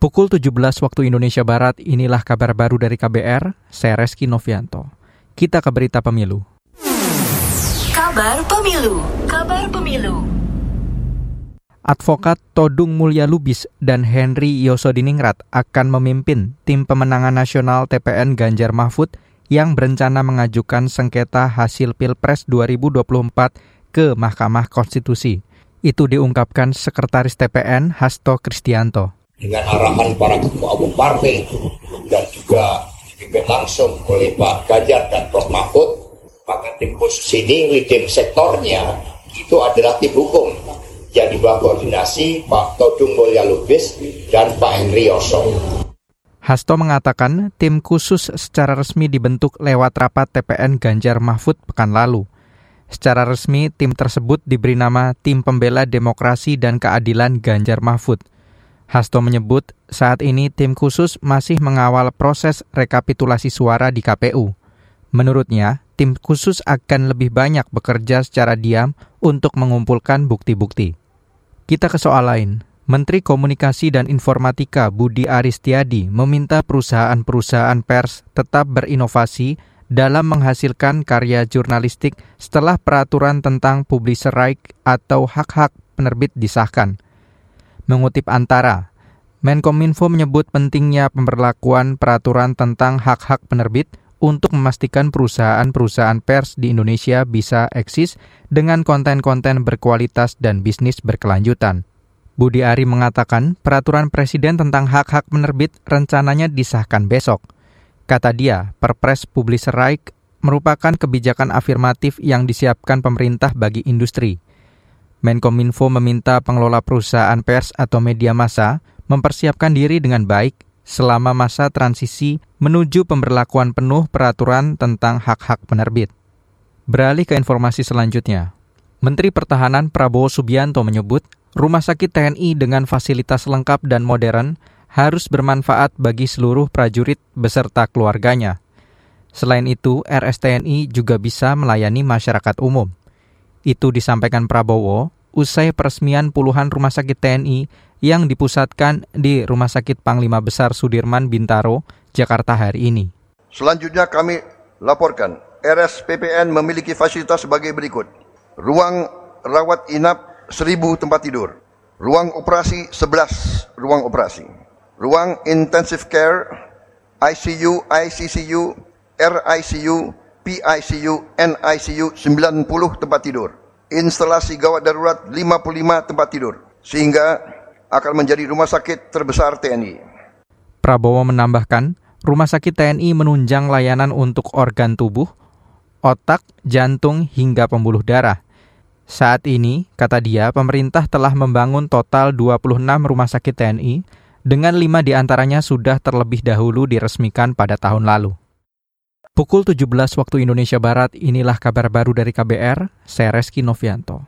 Pukul 17 waktu Indonesia Barat, inilah kabar baru dari KBR, saya Reski Novianto. Kita ke berita pemilu. Kabar Pemilu, Kabar Pemilu. Advokat Todung Mulya Lubis dan Henry Yosodiningrat akan memimpin tim pemenangan nasional TPN Ganjar Mahfud yang berencana mengajukan sengketa hasil Pilpres 2024 ke Mahkamah Konstitusi. Itu diungkapkan Sekretaris TPN Hasto Kristianto dengan arahan para ketua umum partai dan juga dipimpin langsung oleh Pak Ganjar dan Prof Mahfud maka tim khusus ini leading sektornya itu adalah tim hukum yang di koordinasi Pak Todung Mulya Lubis dan Pak Henry Yoso. Hasto mengatakan tim khusus secara resmi dibentuk lewat rapat TPN Ganjar Mahfud pekan lalu. Secara resmi, tim tersebut diberi nama Tim Pembela Demokrasi dan Keadilan Ganjar Mahfud. Hasto menyebut saat ini tim khusus masih mengawal proses rekapitulasi suara di KPU. Menurutnya, tim khusus akan lebih banyak bekerja secara diam untuk mengumpulkan bukti-bukti. Kita ke soal lain. Menteri Komunikasi dan Informatika Budi Aristiadi meminta perusahaan-perusahaan pers tetap berinovasi dalam menghasilkan karya jurnalistik setelah peraturan tentang publisher right atau hak-hak penerbit disahkan. Mengutip Antara, Menkominfo menyebut pentingnya pemberlakuan peraturan tentang hak-hak penerbit untuk memastikan perusahaan-perusahaan pers di Indonesia bisa eksis dengan konten-konten berkualitas dan bisnis berkelanjutan. Budi Ari mengatakan peraturan presiden tentang hak-hak penerbit rencananya disahkan besok. Kata dia, Perpres Publisher Right merupakan kebijakan afirmatif yang disiapkan pemerintah bagi industri. Menkominfo meminta pengelola perusahaan pers atau media massa mempersiapkan diri dengan baik selama masa transisi menuju pemberlakuan penuh peraturan tentang hak-hak penerbit. Beralih ke informasi selanjutnya. Menteri Pertahanan Prabowo Subianto menyebut rumah sakit TNI dengan fasilitas lengkap dan modern harus bermanfaat bagi seluruh prajurit beserta keluarganya. Selain itu, RSTNI juga bisa melayani masyarakat umum. Itu disampaikan Prabowo usai peresmian puluhan rumah sakit TNI yang dipusatkan di Rumah Sakit Panglima Besar Sudirman Bintaro, Jakarta hari ini. Selanjutnya kami laporkan, RSPPN memiliki fasilitas sebagai berikut. Ruang rawat inap 1000 tempat tidur. Ruang operasi 11 ruang operasi. Ruang intensive care, ICU, ICCU, RICU, PICU, NICU 90 tempat tidur. Instalasi gawat darurat 55 tempat tidur. Sehingga akan menjadi rumah sakit terbesar TNI. Prabowo menambahkan, rumah sakit TNI menunjang layanan untuk organ tubuh, otak, jantung, hingga pembuluh darah. Saat ini, kata dia, pemerintah telah membangun total 26 rumah sakit TNI, dengan lima di antaranya sudah terlebih dahulu diresmikan pada tahun lalu. Pukul 17 waktu Indonesia Barat, inilah kabar baru dari KBR, saya Reski Novianto.